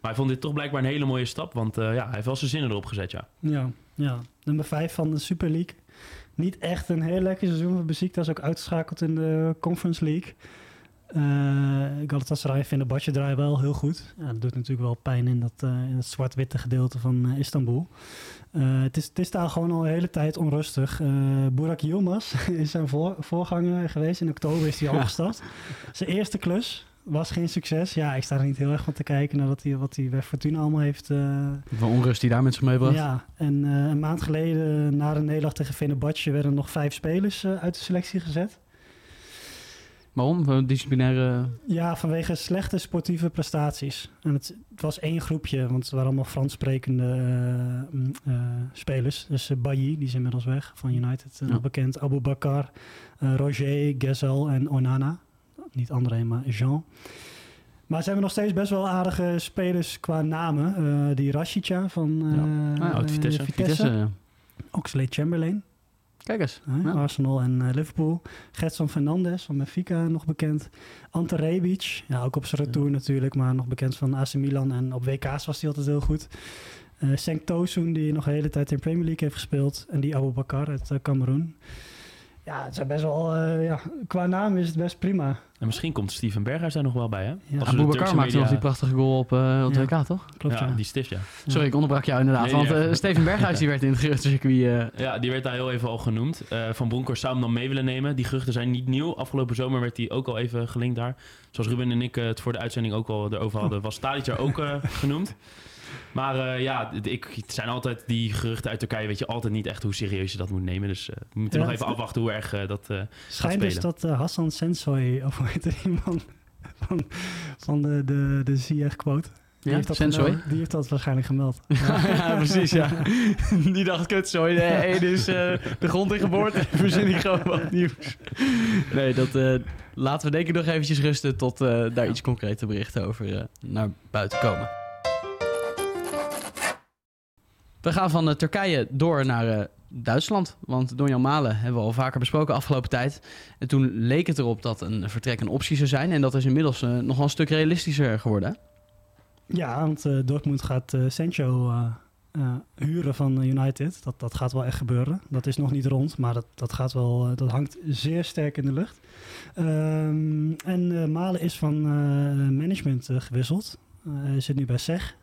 Maar hij vond dit toch blijkbaar een hele mooie stap. Want eh, ja, hij heeft wel zijn zinnen erop gezet, ja. Ja, ja. Nummer 5 van de Super League. Niet echt een heel lekker seizoen voor Besiktas. Ook uitgeschakeld in de Conference League. Eh Galatasaray vindt de badje draai wel heel goed. Ja, dat doet natuurlijk wel pijn in dat, eh, in het zwart-witte gedeelte van eh, Istanbul. Eh, het, is, het is daar gewoon al een hele tijd onrustig. Eh Burak Yilmaz is zijn voor, voorganger geweest. In oktober is hij al gestapt. Zijn eerste klus was geen succes. Ja, ik sta er niet heel erg van te kijken naar wat hij, wat hij bij Fortuna allemaal heeft... eh, Van onrust die daar met zich meebracht. ja, en eh, een maand geleden na de nederlaag tegen Fenerbahce werden nog vijf spelers eh, uit de selectie gezet. Waarom? Disciplinaire... Ja, vanwege slechte sportieve prestaties. En het, het was één groepje, want het waren allemaal Frans sprekende eh, mm, eh, spelers. Dus uh, Bailly, die is inmiddels weg van United, Ja. nog bekend. Abu Bakar, Roger, Gezel en Onana. Niet André, maar Jean. Maar ze hebben nog steeds best wel aardige spelers qua namen. Die Rashica van Ah, uit Vitesse. Vitesse. ja. Oxlade Chamberlain. Kijk eens. Ja. Arsenal en eh, Liverpool. Gertson Fernandes van Benfica nog bekend. Ante Rebic, ja, ook op zijn retour natuurlijk, maar nog bekend van AC Milan. En op WK's was hij altijd heel goed. Eh Senk Tosun, die nog een hele tijd in Premier League heeft gespeeld. En die Abu Bakar uit eh, Cameroen. Ja, het zijn best wel, eh, ja, qua naam is het best prima. En misschien komt Steven Berghuis daar nog wel bij, hè? Ja. Als maakte nog die prachtige goal op, eh op Ja. WK, toch? Klopt, ja, ja. die stift, ja. Sorry, ik onderbrak jou inderdaad. Nee, want eh. Steven Berghuis die werd in het geruchtencircuit... eh Ja, die werd daar heel even al genoemd. Eh, van Bronckhorst zou hem dan mee willen nemen. Die geruchten zijn niet nieuw. Afgelopen zomer werd hij ook al even gelinkt daar. Zoals Ruben en ik eh, het voor de uitzending ook al erover hadden, was Tadic er ook eh, genoemd. Maar eh, ja, ik, het zijn altijd die geruchten uit Turkije, weet je altijd niet echt hoe serieus je dat moet nemen. Dus eh, we moeten Ja, nog even afwachten hoe erg eh, dat Schijnt dus spelen. dat eh, Hassan Sensoy, of hoe heet er iemand van, van de, de, de Ziyech-quote. Die, ja, heeft dat die heeft dat waarschijnlijk gemeld. ja, precies, ja. Die dacht, kut, sorry, ene is eh, de grond in geboord en verzin ik gewoon wat nieuws. Nee, dat eh, laten we denk ik nog eventjes rusten tot eh, daar iets concrete berichten over eh, naar buiten komen. We gaan van eh, Turkije door naar eh, Duitsland. Want Donjan Malen hebben we al vaker besproken afgelopen tijd. En toen leek het erop dat een vertrek een optie zou zijn. En dat is inmiddels eh, nog wel een stuk realistischer geworden. Ja, want Dortmund gaat eh Sancho huren van United. Dat, dat gaat wel echt gebeuren. Dat is nog niet rond, maar dat, dat, gaat wel, dat hangt zeer sterk in de lucht. Ehm, en Malen is van management gewisseld. Hij zit nu bij SEG,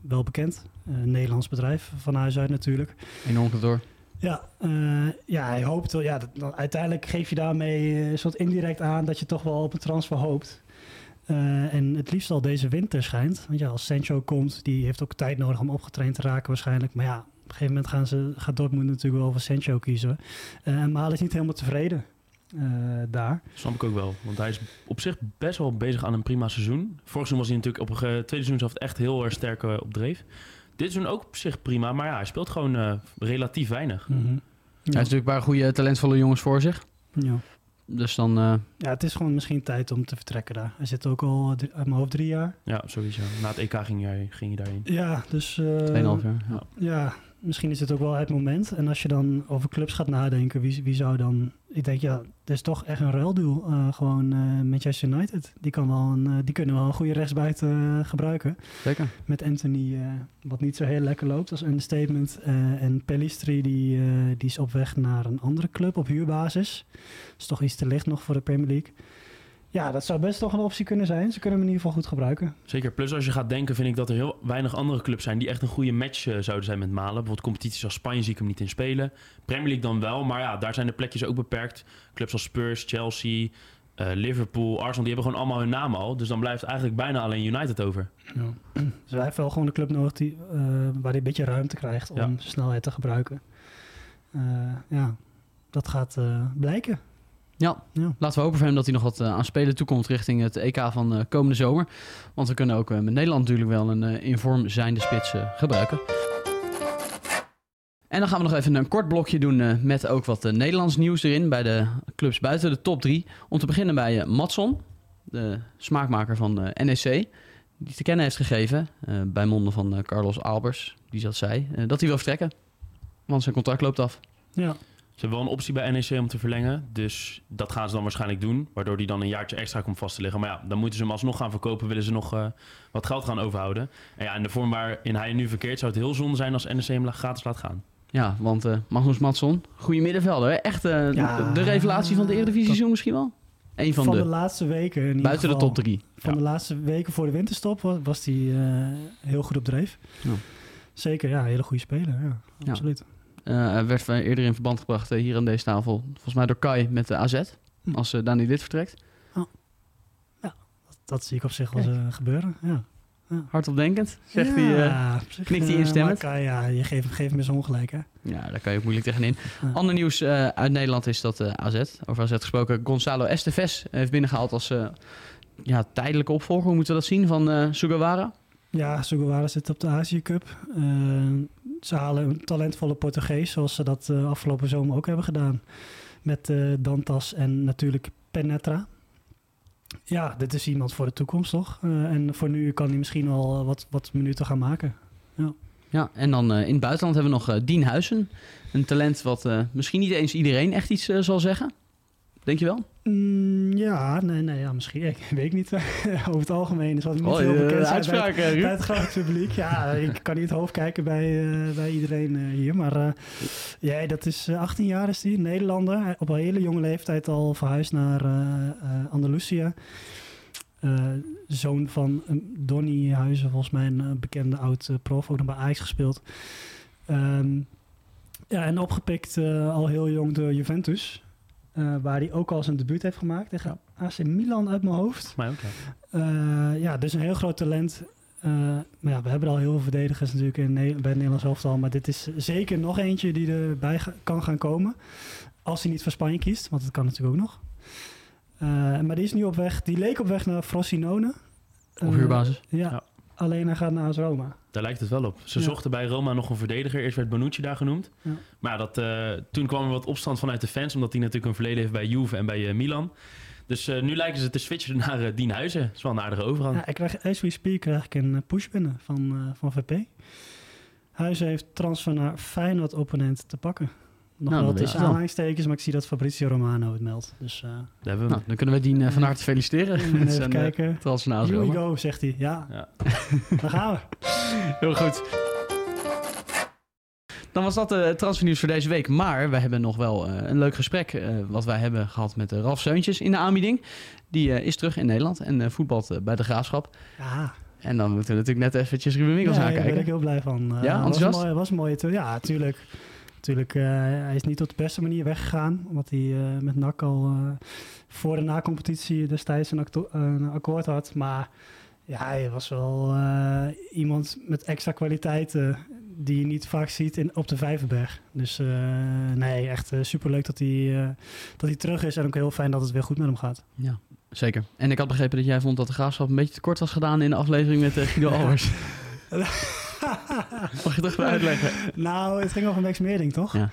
wel bekend. Eh, een Nederlands bedrijf van huis uit natuurlijk. Enorm kantoor. Ja, eh, ja hij hoopt. Ja, dat, uiteindelijk geef je daarmee eh, een soort indirect aan dat je toch wel op een transfer hoopt. Eh, en het liefst al deze winter schijnt. Want ja, als Sancho komt, die heeft ook tijd nodig om opgetraind te raken waarschijnlijk. Maar ja, op een gegeven moment gaan ze, gaat Dortmund natuurlijk wel voor Sancho kiezen. Eh, en Malen is niet helemaal tevreden eh, daar. Snap ik ook wel. Want hij is op zich best wel bezig aan een prima seizoen. Vorig seizoen was hij natuurlijk op een tweede seizoen zelf echt heel erg sterk eh, op dreef. Dit seizoen ook op zich prima, maar ja, hij speelt gewoon eh, relatief weinig. Mhm. Hij Ja. heeft natuurlijk een paar goede, talentvolle jongens voor zich. Ja. Dus dan... eh, ja, het is gewoon misschien tijd om te vertrekken daar. Hij zit ook al uit mijn hoofd drie jaar. Ja, sowieso. Na het EK ging hij, ging hij daarheen. Ja, dus... eh, 2,5 jaar. Ja. Ja, misschien is het ook wel het moment. En als je dan over clubs gaat nadenken, wie, wie zou dan... Ik denk, ja, er is toch echt een ruilduel. eh, gewoon eh, Manchester United. Die, kan wel een, eh, die kunnen wel een goede rechtsbuiten gebruiken. Zeker. Met Anthony, wat niet zo heel lekker loopt als understatement. eh en Pellistri, die, die is op weg naar een andere club op huurbasis. is toch iets te licht nog voor de Premier League. Ja, dat zou best toch een optie kunnen zijn. Ze kunnen hem in ieder geval goed gebruiken. Zeker. Plus als je gaat denken, vind ik dat er heel weinig andere clubs zijn die echt een goede match eh, zouden zijn met Malen. Bijvoorbeeld competities als Spanje zie ik hem niet in spelen. Premier League dan wel, maar ja, daar zijn de plekjes ook beperkt. Clubs als Spurs, Chelsea, eh, Liverpool, Arsenal, die hebben gewoon allemaal hun naam al. Dus dan blijft eigenlijk bijna alleen United over. Ja. Dus hij heeft wel gewoon een club nodig die, eh, waar hij een beetje ruimte krijgt om Ja. snelheid te gebruiken. Ja, dat gaat blijken. Ja, Ja. laten we hopen voor hem dat hij nog wat eh, aan spelen toekomt richting het EK van eh, komende zomer. Want we kunnen ook eh, met Nederland natuurlijk wel een in vorm zijnde spits gebruiken. En dan gaan we nog even een kort blokje doen met ook wat Nederlands nieuws erin bij de clubs buiten de top 3. Om te beginnen bij Matson, de smaakmaker van NEC. Die te kennen heeft gegeven bij monden van Carlos Albers, die dat zei, dat hij wil vertrekken. Want zijn contract loopt af. Ja. Ze hebben wel een optie bij NEC om te verlengen. Dus dat gaan ze dan waarschijnlijk doen. Waardoor die dan een jaartje extra komt vast te liggen. Maar ja, dan moeten ze hem alsnog gaan verkopen. Willen ze nog eh, wat geld gaan overhouden. En ja, in de vorm waarin hij nu verkeert... zou het heel zonde zijn als NEC hem gratis laat gaan. Ja, want eh Magnus Matson, goede middenvelder. Hè? Echt eh, Ja, de revelatie van de Eredivisie seizoen misschien wel. Eén van, Van, de, de, laatste weken. Buiten de top drie. Van Ja. de laatste weken voor de winterstop was, hij eh, heel goed op dreef. Ja. Zeker, ja, een hele goede speler. Ja, Ja. absoluut. Hij werd eerder in verband gebracht eh, hier aan deze tafel. Volgens mij door Kai met de AZ. Hm. Als uh, Dani Wit vertrekt. Dat zie ik op zich wel gebeuren. Ja. Hardopdenkend, zegt ja, hij. zich, knikt hij instemmend? ja, je geeft, geeft hem eens ongelijk, hè? ja, daar kan je ook moeilijk tegenin. Ja. Ander nieuws uit Nederland is dat AZ, over AZ gesproken, Gonzalo Esteves heeft binnengehaald als ja, tijdelijke opvolger. Hoe moeten we dat zien van Sugawara? Ja, Sugawara zit op de Azië Cup. Eh, ze halen een talentvolle Portugees, zoals ze dat eh, afgelopen zomer ook hebben gedaan. Met eh, Dantas en natuurlijk Penetra. Ja, dit is iemand voor de toekomst, toch? En voor nu kan hij misschien wel wat, wat minuten gaan maken. Ja, en dan in het buitenland hebben we nog Dien Huizen. Een talent wat misschien niet eens iedereen echt iets zal zeggen. Denk je wel? Mm, ja, nee, nee, ja, misschien. Ik weet ik niet. Over het algemeen is wat niet Oh, heel eh, bekend bij, uitspraak, Ruud. bij het grote publiek. Ja, ik kan niet het hoofd kijken bij, eh, bij iedereen eh, hier. Maar ja, dat is eh, 18 jaar is hij, Nederlander. Op een hele jonge leeftijd al verhuisd naar Andalusia. Eh, zoon van Donny Huizen, volgens mij een bekende oud eh, prof, ook nog bij Ajax gespeeld. Ehm, ja, en opgepikt al heel jong door Juventus. Eh, waar hij ook al zijn debuut heeft gemaakt tegen AC Milan uit mijn hoofd. Ook, ja. Eh, ja, dus een heel groot talent. Eh, maar ja, we hebben al heel veel verdedigers natuurlijk in bij het Nederlands elftal. Maar dit is zeker nog eentje die erbij ga- kan gaan komen. Als hij niet voor Spanje kiest, want dat kan natuurlijk ook nog. Maar die is nu op weg. Die leek op weg naar Frosinone. Op huurbasis. ja, Ja. alleen hij gaat naar AS Roma. Daar lijkt het wel op. Ze Ja. zochten bij Roma nog een verdediger. Eerst werd Bonucci daar genoemd. Ja. Maar dat, eh, toen kwam er wat opstand vanuit de fans. Omdat hij natuurlijk een verleden heeft bij Juve en bij eh, Milan. Dus eh, nu lijken ze te switchen naar Dien Huizen. Dat is wel een aardige overgang. Ja, ik krijg, as we speak krijg ik een push binnen van, van VP. Huizen heeft transfer naar Feyenoord opponent te pakken. Nog Nou, wel tussen wel. aanhalingstekens, maar ik zie dat Fabrizio Romano het meldt. Dus eh Daar hebben we Nou, dan kunnen we Dien eh, van harte feliciteren. even zijn, eh, kijken. Here we Roma. go, zegt hij. Ja, Ja. daar gaan we. Heel goed. Dan was dat de transfernieuws voor deze week. Maar we hebben nog wel eh, een leuk gesprek eh, wat wij hebben gehad met eh, Ralf Seuntjes in de aanbieding. Die eh, is terug in Nederland en eh, voetbalt bij de Graafschap. Ja, En dan moeten we natuurlijk net eventjes Ruben Winkels ja, daar ben aankijken. ik heel blij van. Uh, Ja, was enthousiast? een mooie, was een mooie. Ja, tuurlijk. Natuurlijk, eh, hij is niet op de beste manier weggegaan. Omdat hij eh, met NAC al eh, voor de na-competitie destijds een, een akkoord had. Maar ja, hij was wel iemand met extra kwaliteiten die je niet vaak ziet in, op de Vijverberg. Dus nee, echt super superleuk dat hij, dat hij terug is. En ook heel fijn dat het weer goed met hem gaat. Ja, zeker. En ik had begrepen dat jij vond dat de graafschap een beetje te kort was gedaan in de aflevering met Guido Albers. Mag je toch even uitleggen? Nou, het ging over Max Meerding, toch? Ja.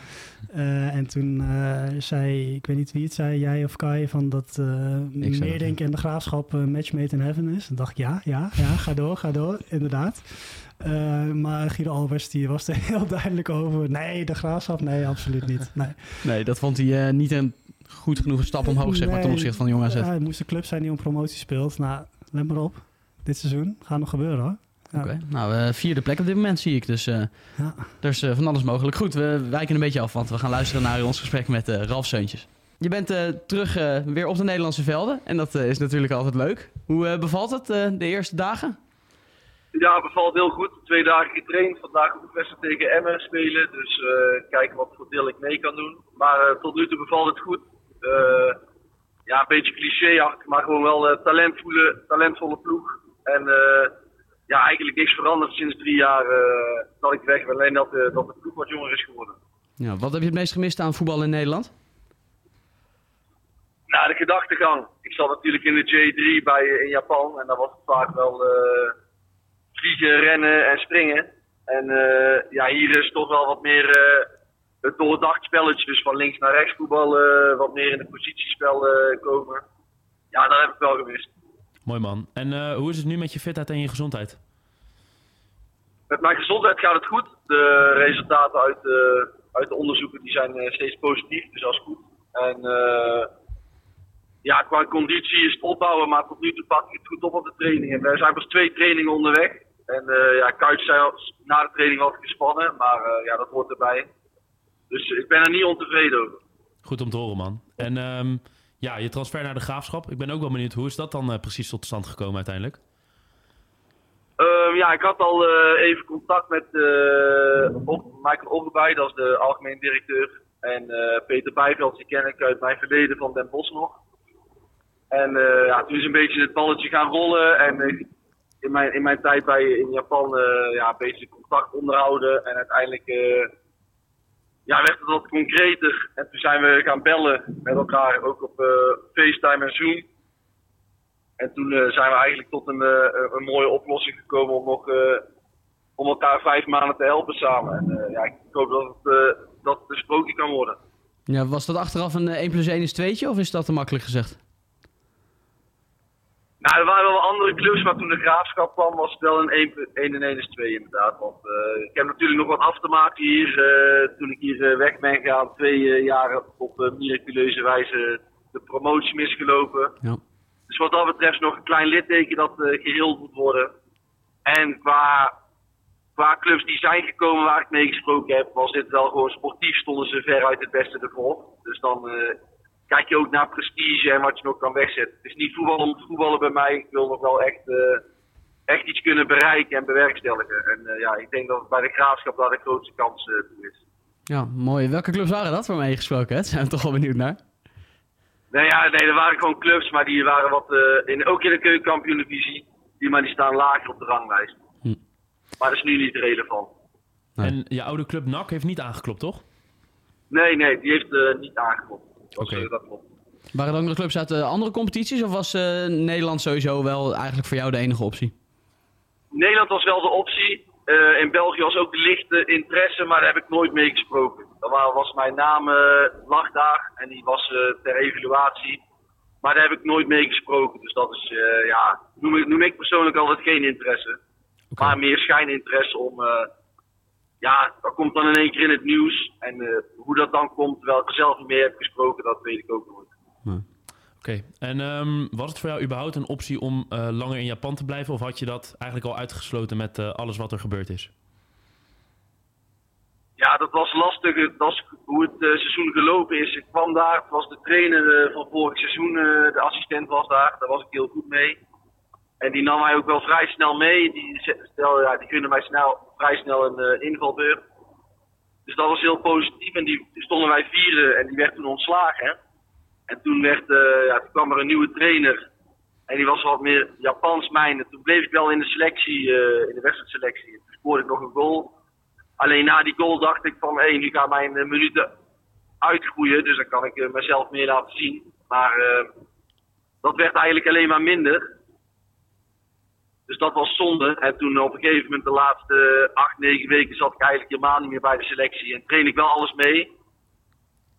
Eh, en toen eh, zei, ik weet niet wie het zei, jij of Kai, van dat eh Ik zei Meerdink en de Graafschap eh, match made in heaven is. Dan dacht ik, ja, ja, ja, ga door, ga door, inderdaad. Eh, maar Guido Albers, die was er heel duidelijk over. Nee, de Graafschap, nee, absoluut niet. Nee. Nee, dat vond hij eh, niet een goed genoeg stap omhoog, zeg maar, ten opzichte van de jonge AZ. Ja, het moest een club zijn die om promotie speelt. Nou, let maar op. Dit seizoen gaat nog gebeuren, hoor. Ja. Oké, nou, eh, vierde plek op dit moment zie ik. Dus eh Ja. er is eh, van alles mogelijk. Goed, we wijken een beetje af, want we gaan luisteren naar ons gesprek met eh, Ralf Seuntjes. Je bent eh, terug eh, weer op de Nederlandse velden. En dat is natuurlijk altijd leuk. Hoe bevalt het eh, de eerste dagen? Ja, bevalt heel goed. Twee dagen getraind. Vandaag ook wedstrijd tegen Emmen spelen. Dus eh, kijken wat voor deel ik mee kan doen. Maar eh, tot nu toe bevalt het goed. Eh, ja, een beetje clichéachtig, maar gewoon wel eh, talentvolle, talentvolle ploeg. En eh, ja, eigenlijk niks veranderd sinds drie jaar eh, dat ik weg ben. Alleen dat, eh, dat de ploeg wat jonger is geworden. Ja, wat heb je het meest gemist aan voetbal in Nederland? Nou, de gedachtegang. Ik zat natuurlijk in de J3 bij, eh, in Japan. En daar was het vaak wel vliegen, rennen en springen. En ja, hier is toch wel wat meer eh, het doordacht spelletje. Dus van links naar rechts voetballen, wat meer in de positiespel komen. Ja, dat heb ik wel gemist. Mooi man. En eh, hoe is het nu met je fitheid en je gezondheid? Met mijn gezondheid gaat het goed. De resultaten uit de, uit de onderzoeken die zijn eh, steeds positief, dus dat is goed. En eh, ja, qua conditie is het opbouwen, maar tot nu toe pak ik het goed op op de trainingen. Er zijn pas twee trainingen onderweg. En ja, Kuit al, na de training wat gespannen, maar ja, dat hoort erbij. Dus ik ben er niet ontevreden over. Goed om te horen man. En ehm, ja, je transfer naar de graafschap. Ik ben ook wel benieuwd, hoe is dat dan eh, precies tot stand gekomen uiteindelijk? Ehm, ja, ik had al eh, even contact met eh, Michael Overbij, dat is de algemeen directeur. En Peter Bijveld, die ken ik uit mijn verleden van Den Bosch nog. En ja, toen is een beetje het balletje gaan rollen. En in, mijn, in mijn tijd bij, in Japan ja, een beetje contact onderhouden. En uiteindelijk ja, werd het wat concreter. En toen zijn we gaan bellen met elkaar, ook op eh, FaceTime en Zoom. En toen eh, zijn we eigenlijk tot een, eh, een mooie oplossing gekomen om nog om elkaar vijf maanden te helpen samen. En ja, ik hoop dat het, dat kan worden. Ja, was dat achteraf een eh, 1 plus 1 is 2'tje of is dat te makkelijk gezegd? Nou, er waren wel andere clubs, maar toen de graafschap kwam was het wel een 1, 1 en 1 is 2 inderdaad. Want eh, ik heb natuurlijk nog wat af te maken hier. eh, toen ik hier eh, weg ben gegaan, twee jaren op miraculeuze wijze de promotie misgelopen. Ja. Dus wat dat betreft nog een klein litteken dat eh geheeld moet worden. En qua, qua clubs die zijn gekomen waar ik mee gesproken heb, was dit wel gewoon sportief stonden ze veruit het beste ervoor. Dus dan kijk je ook naar prestige en wat je nog kan wegzetten. Het is niet voetbal om voetballen bij mij. Ik wil nog wel echt, eh, echt iets kunnen bereiken en bewerkstelligen. En eh, ja, ik denk dat bij de graafschap daar de grootste kans eh, toe is. Ja, mooi. Welke clubs waren dat waarmee je gesproken hebt? Zijn we toch wel benieuwd naar. Nee, ja, nee, er waren gewoon clubs, maar die waren wat, eh, in, ook in de keukenkampioen-divisie, die, maar die staan lager op de ranglijst. Hm. Maar dat is nu niet relevant. Nee. En je oude club NAC heeft niet aangeklopt, toch? Nee, nee, die heeft niet aangeklopt. Dat, Oké. dat klopt. Waren er ook nog clubs uit eh, andere competities of was eh, Nederland sowieso wel eigenlijk voor jou de enige optie? Nederland was wel de optie. Eh, in België was ook lichte interesse, maar daar heb ik nooit mee gesproken. Dat wa- was mijn naam, eh, lag daar en die was eh, ter evaluatie. Maar daar heb ik nooit mee gesproken. Dus dat is, eh, ja, noem ik, noem ik persoonlijk altijd geen interesse. Maar meer schijninteresse om, eh, ja, dat komt dan in één keer in het nieuws. En eh, hoe dat dan komt, terwijl ik er zelf niet mee heb gesproken, dat weet ik ook nooit. Oké. En ehm, was het voor jou überhaupt een optie om eh, langer in Japan te blijven? Of had je dat eigenlijk al uitgesloten met eh, alles wat er gebeurd is? Ja, dat was lastig. Dat is hoe het seizoen gelopen is. Ik kwam daar, het was de trainer van vorig seizoen, de assistent was daar. Daar was ik heel goed mee. En die nam mij ook wel vrij snel mee. Die, stel, ja, die gunde mij snel, vrij snel een eh, invalbeurt. Dus dat was heel positief. En die stonden wij vieren en die werd toen ontslagen. En toen, werd, eh, ja, kwam er een nieuwe trainer. En die was wat meer Japans mijnen. Toen bleef ik wel in de selectie, eh, in de wedstrijdselectie. Toen scoorde ik nog een goal. Alleen na die goal dacht ik van, hé, nu gaan mijn minuten uitgroeien. Dus dan kan ik mezelf meer laten zien. Maar dat werd eigenlijk alleen maar minder. Dus dat was zonde. En toen op een gegeven moment de laatste acht, negen weken zat ik eigenlijk helemaal niet meer bij de selectie. En train ik wel alles mee.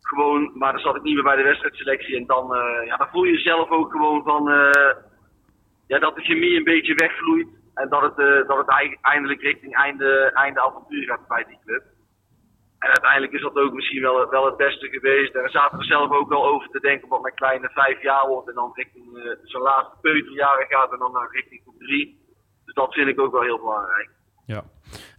Gewoon, maar dan zat ik niet meer bij de wedstrijdselectie. En dan, eh, ja, dan voel je jezelf ook gewoon van eh, ja, dat de chemie een beetje wegvloeit. En dat het, eh, dat het ei- eindelijk richting einde, einde avontuur gaat bij die club. En uiteindelijk is dat ook misschien wel, wel het beste geweest. En we zaten er zelf ook wel over te denken wat mijn kleine vijf jaar wordt. En dan richting eh, zijn laatste peuterjaren gaat en dan naar richting groep drie. Dus dat vind ik ook wel heel belangrijk. Ja.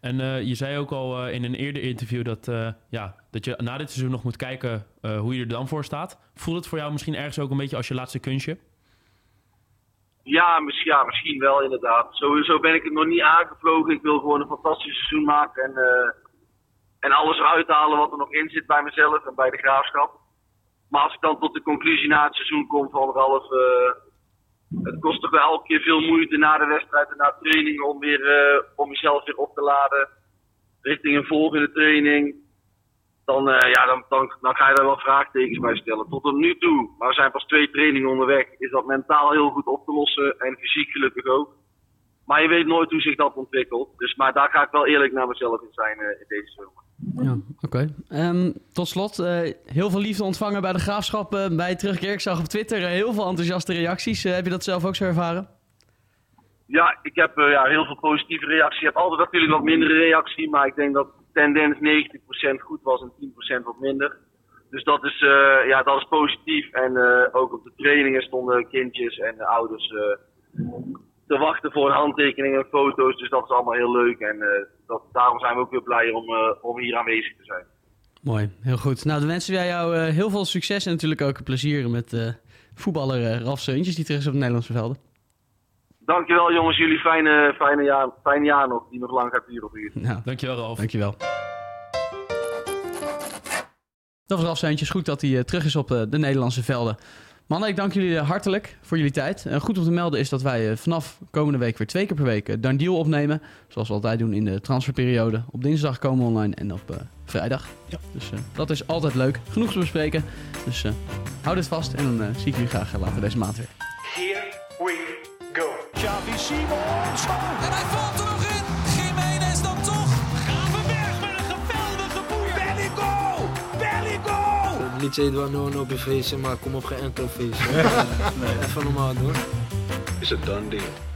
En eh, je zei ook al eh, in een eerder interview dat, ja, dat je na dit seizoen nog moet kijken hoe je er dan voor staat. Voelt het voor jou misschien ergens ook een beetje als je laatste kunstje? Ja, misschien, ja, misschien wel inderdaad. Sowieso ben ik het nog niet aangevlogen. Ik wil gewoon een fantastisch seizoen maken en, en alles eruit halen wat er nog in zit bij mezelf en bij de graafschap. Maar als ik dan tot de conclusie na het seizoen kom van Ralf, eh, het kost toch wel elke keer veel moeite na de wedstrijd en na de training om, weer, eh, om jezelf weer op te laden richting een volgende training. Dan, eh, ja, dan, dan, dan ga je daar wel vraagtekens bij stellen. Tot nu toe, maar we zijn pas twee trainingen onderweg, is dat mentaal heel goed op te lossen en fysiek gelukkig ook. Maar je weet nooit hoe zich dat ontwikkelt. Dus, maar daar ga ik wel eerlijk naar mezelf in zijn in deze zomer. Ja, oké. Ehm, tot slot, eh, heel veel liefde ontvangen bij de graafschap bij terugkeer. Ik zag op Twitter eh, heel veel enthousiaste reacties. Eh, heb je dat zelf ook zo ervaren? Ja, ik heb ja, heel veel positieve reacties. Ik heb altijd natuurlijk wat mindere reactie, maar ik denk dat de tendens 90% goed was en 10% wat minder. Dus dat is, eh, ja, dat is positief. En eh, ook op de trainingen stonden kindjes en de ouders eh, te wachten voor handtekeningen en foto's. Dus dat is allemaal heel leuk. En eh, dat, daarom zijn we ook weer blij om, eh, om hier aanwezig te zijn. Mooi, heel goed. Nou, dan wensen wij jou eh, heel veel succes en natuurlijk ook plezier met eh, voetballer Ralf Seuntjes, die terug is op de Nederlandse velden. Dankjewel jongens, jullie fijne, fijne, jaar, fijne jaar nog, die nog lang gaat duren voor jullie. Nou, Dankjewel, Ralf. dankjewel. Dat was Ralf Seuntjes. Goed dat hij terug is op de Nederlandse velden. Mannen, ik dank jullie eh, hartelijk voor jullie tijd. En goed om te melden is dat wij eh, vanaf komende week weer twee keer per week uh, Dan Deal opnemen. Zoals we altijd doen in de transferperiode. Op dinsdag komen we online en op eh, vrijdag. Ja. Dus eh, dat is altijd leuk. Genoeg te bespreken. Dus eh hou dit vast en dan eh, zie ik jullie graag eh, later deze maand weer. Here we go. Xavi Simons. Oh, En hij Het heet wel no op je feestje, maar kom op geen enkel feestje. Even normaal doen. It's a done deal.